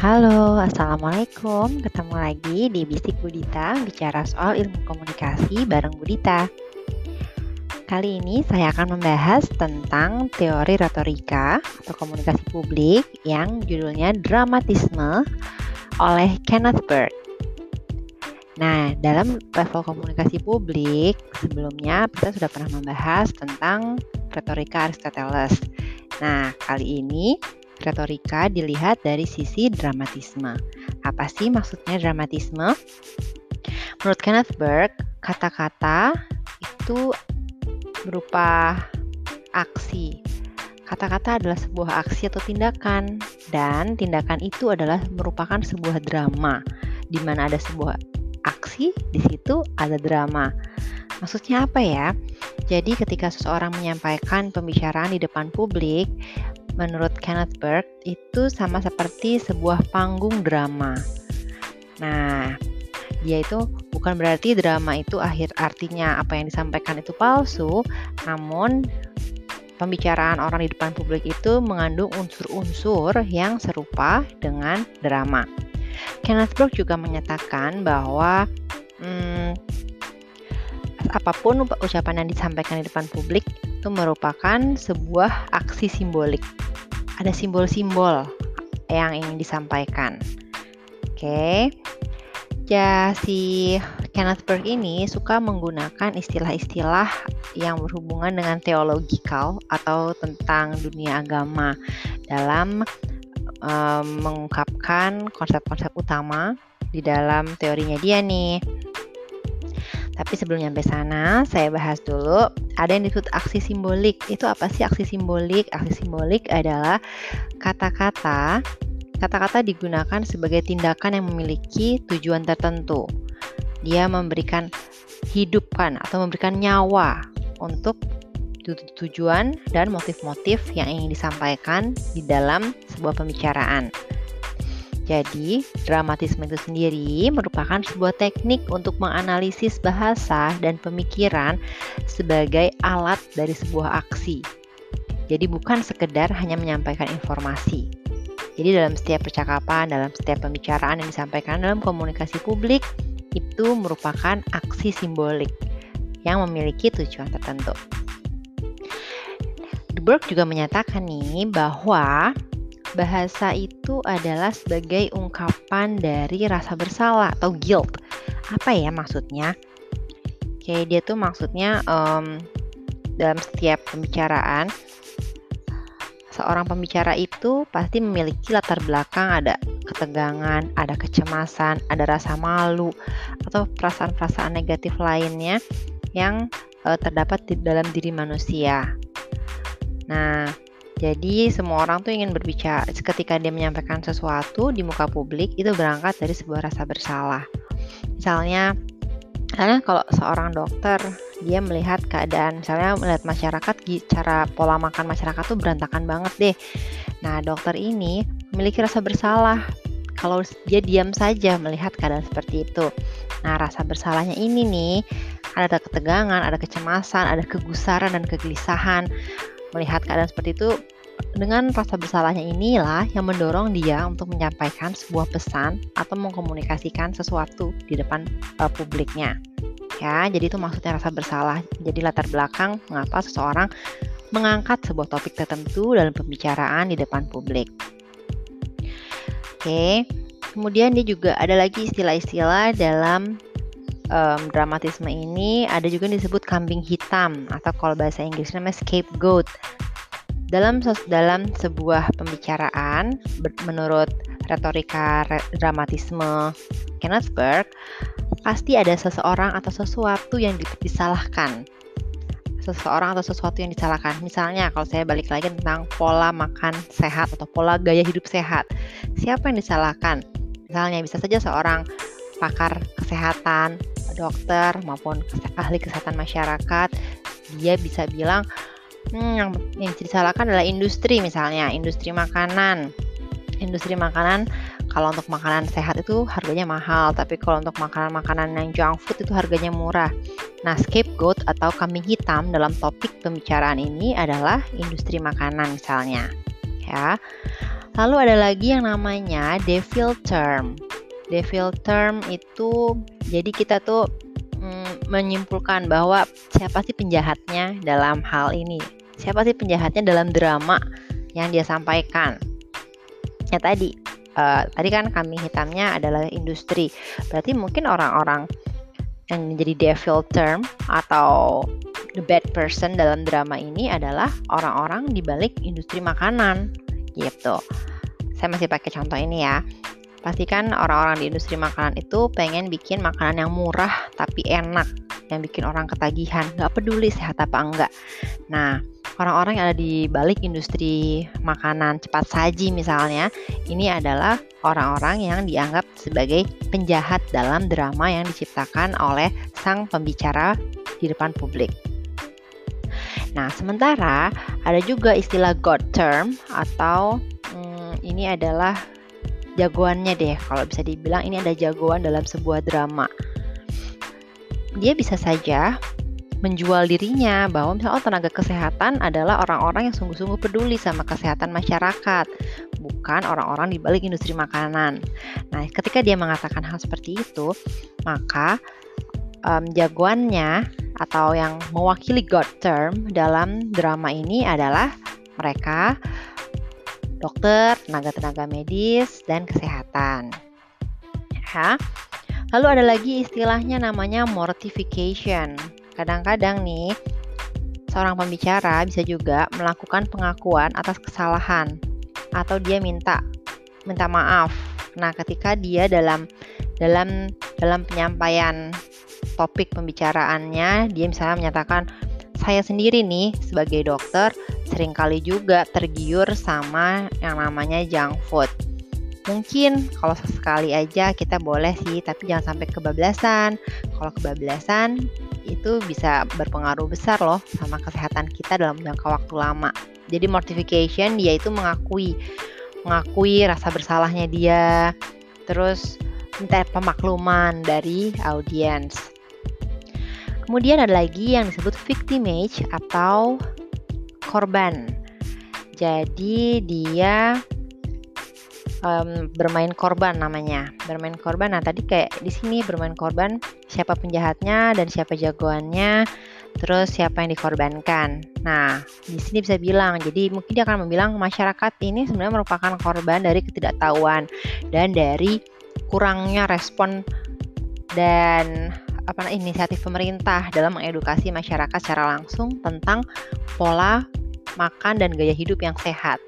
Halo, Assalamualaikum. Ketemu lagi di Bisik Budita, bicara soal ilmu komunikasi bareng Budita. Kali ini saya akan membahas tentang teori retorika atau komunikasi publik yang judulnya Dramatisme oleh Kenneth Burt. Nah, dalam level komunikasi publik, sebelumnya kita sudah pernah membahas tentang retorika Aristoteles. Nah, kali ini retorika dilihat dari sisi dramatisme. Apa sih maksudnya dramatisme? Menurut Kenneth Burke, kata-kata itu berupa aksi. Kata-kata adalah sebuah aksi atau tindakan, dan tindakan itu adalah merupakan sebuah drama, di mana ada sebuah aksi, di situ ada drama. Maksudnya apa ya? Jadi ketika seseorang menyampaikan pembicaraan di depan publik, menurut Kenneth Burke itu sama seperti sebuah panggung drama. Nah, dia itu bukan berarti drama itu akhir artinya apa yang disampaikan itu palsu, namun pembicaraan orang di depan publik itu mengandung unsur-unsur yang serupa dengan drama. Kenneth Burke juga menyatakan bahwa hmm, apa pun ucapan yang disampaikan di depan publik itu merupakan sebuah aksi simbolik. Ada simbol-simbol yang ingin disampaikan. Oke. Ya, si Kenneth Burke ini suka menggunakan istilah-istilah yang berhubungan dengan teologikal atau tentang dunia agama dalam um, mengungkapkan konsep-konsep utama di dalam teorinya dia nih. Tapi sebelum nyampe sana, saya bahas dulu ada yang disebut aksi simbolik. Itu apa sih aksi simbolik? Aksi simbolik adalah kata-kata kata-kata digunakan sebagai tindakan yang memiliki tujuan tertentu. Dia memberikan hidupkan atau memberikan nyawa untuk tujuan dan motif-motif yang ingin disampaikan di dalam sebuah pembicaraan. Jadi, dramatisme itu sendiri merupakan sebuah teknik untuk menganalisis bahasa dan pemikiran sebagai alat dari sebuah aksi. Jadi bukan sekedar hanya menyampaikan informasi. Jadi dalam setiap percakapan, dalam setiap pembicaraan yang disampaikan dalam komunikasi publik, itu merupakan aksi simbolik yang memiliki tujuan tertentu. De juga menyatakan nih bahwa bahasa itu adalah sebagai ungkapan dari rasa bersalah atau guilt. Apa ya maksudnya? Kayak dia tuh maksudnya um, dalam setiap pembicaraan seorang pembicara itu pasti memiliki latar belakang ada ketegangan, ada kecemasan, ada rasa malu atau perasaan-perasaan negatif lainnya yang uh, terdapat di dalam diri manusia. Nah, jadi semua orang tuh ingin berbicara ketika dia menyampaikan sesuatu di muka publik itu berangkat dari sebuah rasa bersalah. Misalnya, karena kalau seorang dokter dia melihat keadaan, misalnya melihat masyarakat cara pola makan masyarakat tuh berantakan banget deh. Nah, dokter ini memiliki rasa bersalah kalau dia diam saja melihat keadaan seperti itu. Nah, rasa bersalahnya ini nih ada ketegangan, ada kecemasan, ada kegusaran dan kegelisahan melihat keadaan seperti itu dengan rasa bersalahnya inilah yang mendorong dia untuk menyampaikan sebuah pesan atau mengkomunikasikan sesuatu di depan uh, publiknya. Ya, jadi itu maksudnya rasa bersalah. Jadi latar belakang mengapa seseorang mengangkat sebuah topik tertentu dalam pembicaraan di depan publik. Oke, kemudian dia juga ada lagi istilah-istilah dalam um, dramatisme ini ada juga yang disebut kambing hitam atau kalau bahasa Inggrisnya namanya scapegoat. Dalam dalam sebuah pembicaraan menurut retorika re, dramatisme Kenneth Burke pasti ada seseorang atau sesuatu yang disalahkan seseorang atau sesuatu yang disalahkan. Misalnya kalau saya balik lagi tentang pola makan sehat atau pola gaya hidup sehat. Siapa yang disalahkan? Misalnya bisa saja seorang pakar kesehatan dokter maupun ahli kesehatan masyarakat dia bisa bilang hmm, yang yang disalahkan adalah industri misalnya industri makanan. Industri makanan kalau untuk makanan sehat itu harganya mahal tapi kalau untuk makanan-makanan yang junk food itu harganya murah. Nah scapegoat atau kambing hitam dalam topik pembicaraan ini adalah industri makanan misalnya ya. Lalu ada lagi yang namanya devil term. Devil term itu jadi kita tuh mm, menyimpulkan bahwa siapa sih penjahatnya dalam hal ini? Siapa sih penjahatnya dalam drama yang dia sampaikan? Ya tadi, uh, tadi kan kami hitamnya adalah industri. Berarti mungkin orang-orang yang menjadi devil term atau the bad person dalam drama ini adalah orang-orang di balik industri makanan gitu. Saya masih pakai contoh ini ya. Pastikan orang-orang di industri makanan itu pengen bikin makanan yang murah tapi enak, yang bikin orang ketagihan, nggak peduli sehat apa enggak. Nah, orang-orang yang ada di balik industri makanan cepat saji misalnya, ini adalah orang-orang yang dianggap sebagai penjahat dalam drama yang diciptakan oleh sang pembicara di depan publik. Nah, sementara ada juga istilah God term atau hmm, ini adalah jagoannya deh. Kalau bisa dibilang ini ada jagoan dalam sebuah drama. Dia bisa saja menjual dirinya bahwa misalnya oh, tenaga kesehatan adalah orang-orang yang sungguh-sungguh peduli sama kesehatan masyarakat, bukan orang-orang di balik industri makanan. Nah, ketika dia mengatakan hal seperti itu, maka um, jagoannya atau yang mewakili God term dalam drama ini adalah mereka dokter, tenaga-tenaga medis, dan kesehatan. Ya. Lalu ada lagi istilahnya namanya mortification. Kadang-kadang nih seorang pembicara bisa juga melakukan pengakuan atas kesalahan atau dia minta minta maaf. Nah, ketika dia dalam dalam dalam penyampaian topik pembicaraannya dia misalnya menyatakan saya sendiri nih sebagai dokter sering kali juga tergiur sama yang namanya junk food. Mungkin kalau sesekali aja kita boleh sih, tapi jangan sampai kebablasan. Kalau kebablasan itu bisa berpengaruh besar loh sama kesehatan kita dalam jangka waktu lama. Jadi mortification dia itu mengakui mengakui rasa bersalahnya dia, terus minta pemakluman dari audiens. Kemudian ada lagi yang disebut victimage atau korban. Jadi dia um, bermain korban namanya. Bermain korban. Nah, tadi kayak di sini bermain korban siapa penjahatnya dan siapa jagoannya, terus siapa yang dikorbankan. Nah, di sini bisa bilang, jadi mungkin dia akan membilang masyarakat ini sebenarnya merupakan korban dari ketidaktahuan dan dari kurangnya respon dan apa inisiatif pemerintah dalam mengedukasi masyarakat secara langsung tentang pola makan dan gaya hidup yang sehat.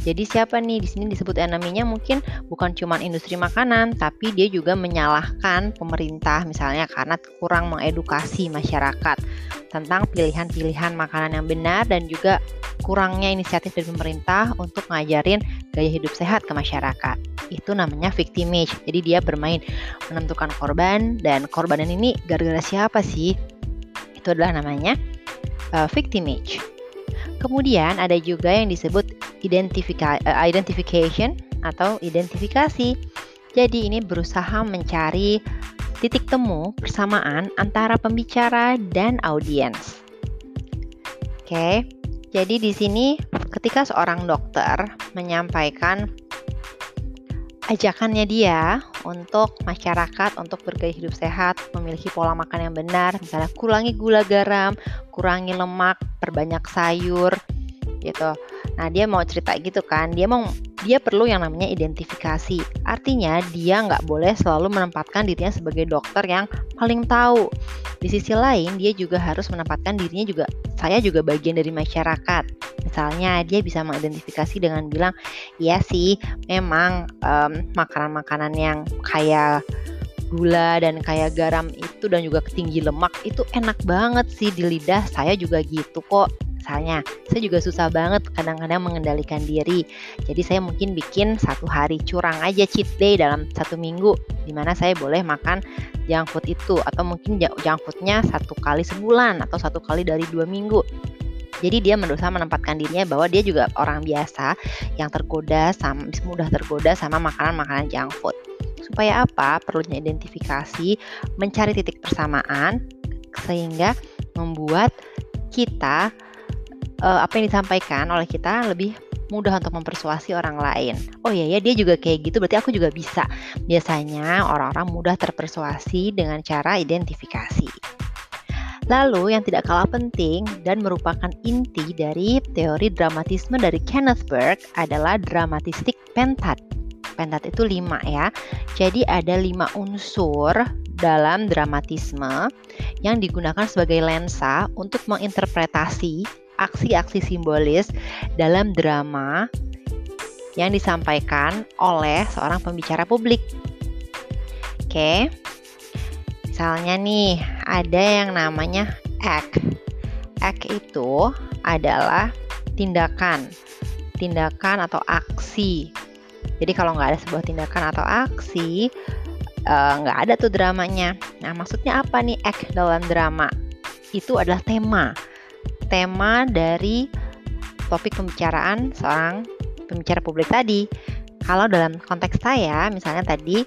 Jadi siapa nih di sini disebut eneminya mungkin bukan cuma industri makanan, tapi dia juga menyalahkan pemerintah misalnya karena kurang mengedukasi masyarakat tentang pilihan-pilihan makanan yang benar dan juga kurangnya inisiatif dari pemerintah untuk ngajarin gaya hidup sehat ke masyarakat itu namanya victimage. Jadi dia bermain menentukan korban dan korban ini gara-gara siapa sih? Itu adalah namanya uh, victimage. Kemudian ada juga yang disebut uh, identification atau identifikasi. Jadi ini berusaha mencari titik temu persamaan antara pembicara dan audiens. Oke, jadi di sini ketika seorang dokter menyampaikan ajakannya dia untuk masyarakat untuk bergaya hidup sehat, memiliki pola makan yang benar, misalnya kurangi gula garam, kurangi lemak, perbanyak sayur, gitu. Nah, dia mau cerita gitu kan, dia mau dia perlu yang namanya identifikasi. Artinya dia nggak boleh selalu menempatkan dirinya sebagai dokter yang paling tahu. Di sisi lain, dia juga harus menempatkan dirinya juga saya juga bagian dari masyarakat. Misalnya dia bisa mengidentifikasi dengan bilang, iya sih, memang um, makanan-makanan yang kayak gula dan kayak garam itu dan juga tinggi lemak itu enak banget sih di lidah. Saya juga gitu kok Misalnya, saya juga susah banget kadang-kadang mengendalikan diri. Jadi saya mungkin bikin satu hari curang aja cheat day dalam satu minggu, di mana saya boleh makan junk food itu atau mungkin junk foodnya satu kali sebulan atau satu kali dari dua minggu. Jadi dia berusaha menempatkan dirinya bahwa dia juga orang biasa yang tergoda sama mudah tergoda sama makanan-makanan junk food. Supaya apa? Perlunya identifikasi, mencari titik persamaan sehingga membuat kita uh, apa yang disampaikan oleh kita lebih mudah untuk mempersuasi orang lain. Oh iya ya, dia juga kayak gitu, berarti aku juga bisa. Biasanya orang-orang mudah terpersuasi dengan cara identifikasi. Lalu yang tidak kalah penting dan merupakan inti dari teori dramatisme dari Kenneth Burke adalah dramatistik pentat. Pentat itu lima ya. Jadi ada lima unsur dalam dramatisme yang digunakan sebagai lensa untuk menginterpretasi aksi-aksi simbolis dalam drama yang disampaikan oleh seorang pembicara publik. Oke. Misalnya nih, ada yang namanya act. Act itu adalah tindakan, tindakan atau aksi. Jadi kalau nggak ada sebuah tindakan atau aksi, eh, nggak ada tuh dramanya. Nah, maksudnya apa nih act dalam drama? Itu adalah tema, tema dari topik pembicaraan seorang pembicara publik tadi. Kalau dalam konteks saya, misalnya tadi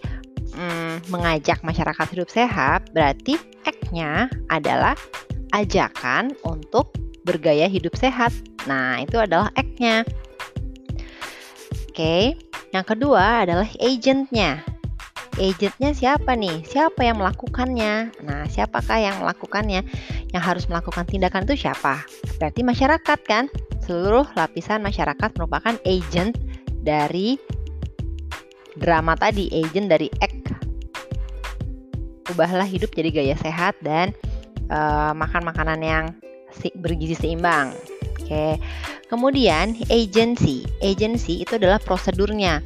mm, mengajak masyarakat hidup sehat, berarti act-nya adalah ajakan untuk bergaya hidup sehat. Nah, itu adalah act-nya. Oke, yang kedua adalah agent-nya. Agentnya siapa nih? Siapa yang melakukannya? Nah, siapakah yang melakukannya? Yang harus melakukan tindakan itu siapa? Berarti masyarakat kan? Seluruh lapisan masyarakat merupakan agent dari drama tadi, agent dari act ubahlah hidup jadi gaya sehat dan uh, makan makanan yang bergizi seimbang. Oke. Kemudian agency. Agency itu adalah prosedurnya.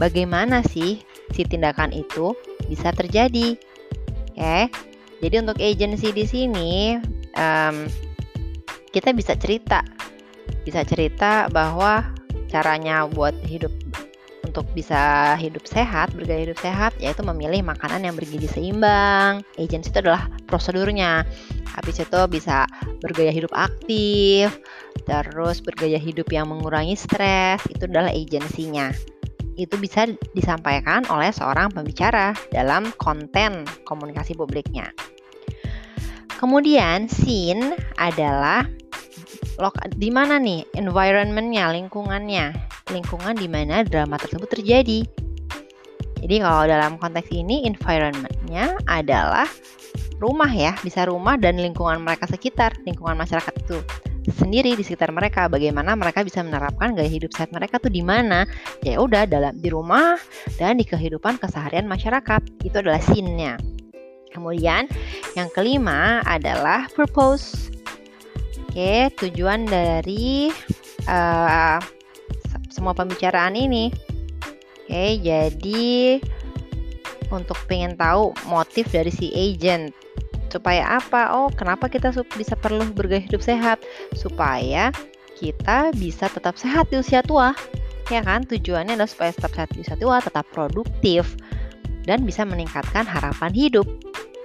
Bagaimana sih si tindakan itu bisa terjadi? Oke. Jadi untuk agency di sini um, kita bisa cerita, bisa cerita bahwa caranya buat hidup untuk bisa hidup sehat, bergaya hidup sehat, yaitu memilih makanan yang bergizi seimbang. Agency itu adalah prosedurnya. Habis itu bisa bergaya hidup aktif, terus bergaya hidup yang mengurangi stres, itu adalah agensinya. Itu bisa disampaikan oleh seorang pembicara dalam konten komunikasi publiknya. Kemudian scene adalah di mana nih environmentnya, lingkungannya lingkungan di mana drama tersebut terjadi. Jadi kalau dalam konteks ini environmentnya adalah rumah ya, bisa rumah dan lingkungan mereka sekitar, lingkungan masyarakat itu sendiri di sekitar mereka. Bagaimana mereka bisa menerapkan gaya hidup sehat mereka tuh di mana? Ya udah dalam di rumah dan di kehidupan keseharian masyarakat. Itu adalah scene-nya. Kemudian yang kelima adalah purpose. Oke, tujuan dari uh, semua pembicaraan ini. Oke, jadi untuk pengen tahu motif dari si agent supaya apa? Oh, kenapa kita bisa perlu bergaya hidup sehat? Supaya kita bisa tetap sehat di usia tua. Ya kan? Tujuannya adalah supaya tetap sehat di usia tua, tetap produktif dan bisa meningkatkan harapan hidup.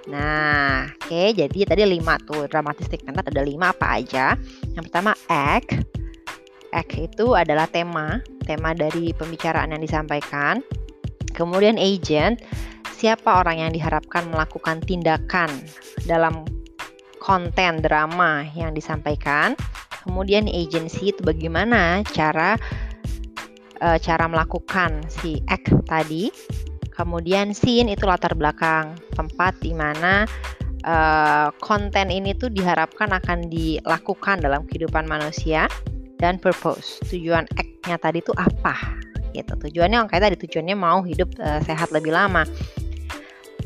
Nah, oke, okay, jadi tadi lima tuh dramatistik mentat ada lima apa aja? Yang pertama act, act itu adalah tema, tema dari pembicaraan yang disampaikan. Kemudian agent, siapa orang yang diharapkan melakukan tindakan dalam konten drama yang disampaikan. Kemudian agency itu bagaimana cara uh, cara melakukan si act tadi. Kemudian scene itu latar belakang tempat di mana uh, konten ini tuh diharapkan akan dilakukan dalam kehidupan manusia dan purpose. Tujuan act-nya tadi itu apa? Gitu. Tujuannya kayak tadi tujuannya mau hidup uh, sehat lebih lama.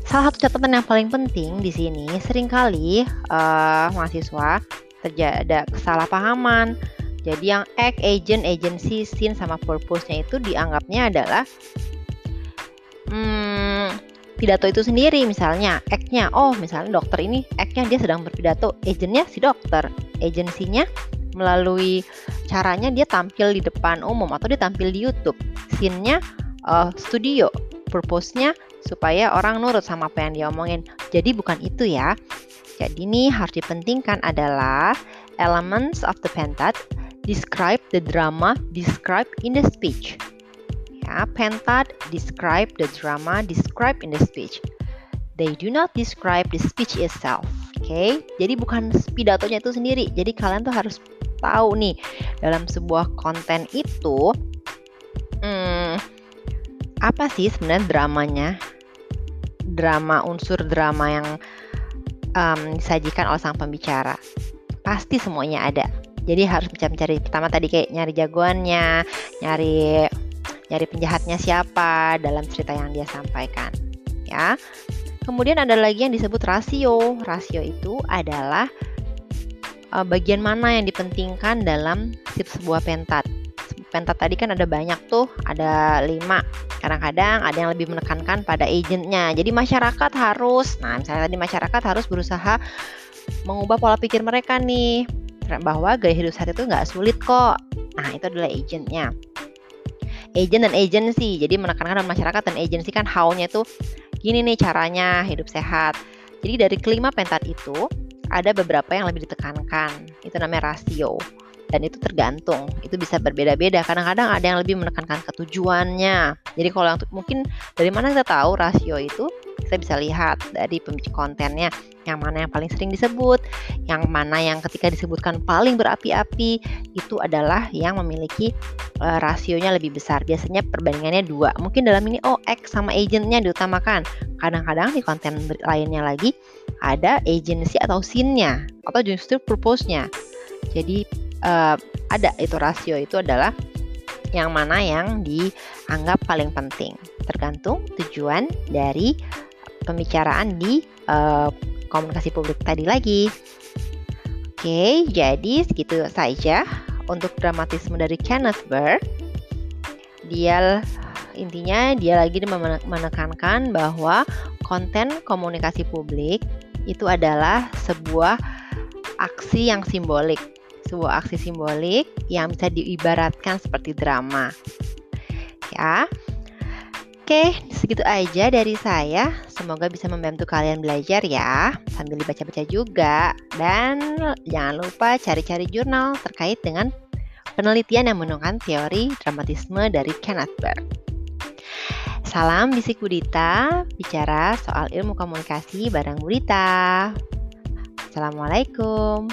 Salah satu catatan yang paling penting di sini sering kali uh, mahasiswa terjadi ada kesalahpahaman. Jadi yang act, agent, agency, scene sama purpose-nya itu dianggapnya adalah hmm, pidato itu sendiri misalnya act-nya oh misalnya dokter ini act-nya dia sedang berpidato agentnya si dokter agensinya melalui caranya dia tampil di depan umum atau dia tampil di YouTube. Scene-nya uh, studio, purpose-nya supaya orang nurut sama apa yang dia omongin. Jadi bukan itu ya. Jadi ini harus dipentingkan adalah elements of the pentat describe the drama describe in the speech. Ya, pentat describe the drama describe in the speech. They do not describe the speech itself. Oke, okay? jadi bukan pidatonya itu sendiri. Jadi kalian tuh harus tahu nih dalam sebuah konten itu hmm, apa sih sebenarnya dramanya drama unsur drama yang um, disajikan oleh sang pembicara. Pasti semuanya ada. Jadi harus mencari pertama tadi kayak nyari jagoannya nyari nyari penjahatnya siapa dalam cerita yang dia sampaikan. Ya. Kemudian ada lagi yang disebut rasio. Rasio itu adalah uh, bagian mana yang dipentingkan dalam sebuah pentat pentat tadi kan ada banyak tuh ada lima kadang-kadang ada yang lebih menekankan pada agentnya jadi masyarakat harus nah misalnya tadi masyarakat harus berusaha mengubah pola pikir mereka nih bahwa gaya hidup sehat itu nggak sulit kok nah itu adalah agentnya agent dan agency. Jadi menekankan masyarakat dan agency kan how-nya itu gini nih caranya hidup sehat. Jadi dari kelima pentat itu ada beberapa yang lebih ditekankan. Itu namanya rasio. Dan itu tergantung, itu bisa berbeda-beda. Kadang-kadang ada yang lebih menekankan ketujuannya. Jadi kalau yang mungkin dari mana kita tahu rasio itu kita bisa lihat dari kontennya yang mana yang paling sering disebut, yang mana yang ketika disebutkan paling berapi-api itu adalah yang memiliki uh, rasionya lebih besar. Biasanya perbandingannya dua. Mungkin dalam ini oh X sama agentnya diutamakan. Kadang-kadang di konten lainnya lagi ada agency atau scene-nya atau justru purpose-nya. Jadi uh, ada itu rasio itu adalah yang mana yang dianggap paling penting tergantung tujuan dari pembicaraan di uh, komunikasi publik tadi lagi. Oke, jadi segitu saja untuk dramatisme dari Kenneth Burr. Dia intinya dia lagi menekankan bahwa konten komunikasi publik itu adalah sebuah aksi yang simbolik, sebuah aksi simbolik yang bisa diibaratkan seperti drama. Ya, Oke, segitu aja dari saya. Semoga bisa membantu kalian belajar ya, sambil dibaca-baca juga. Dan jangan lupa cari-cari jurnal terkait dengan penelitian yang menemukan teori dramatisme dari Kenneth Burke. Salam Bisik Budita, bicara soal ilmu komunikasi bareng Budita. Assalamualaikum.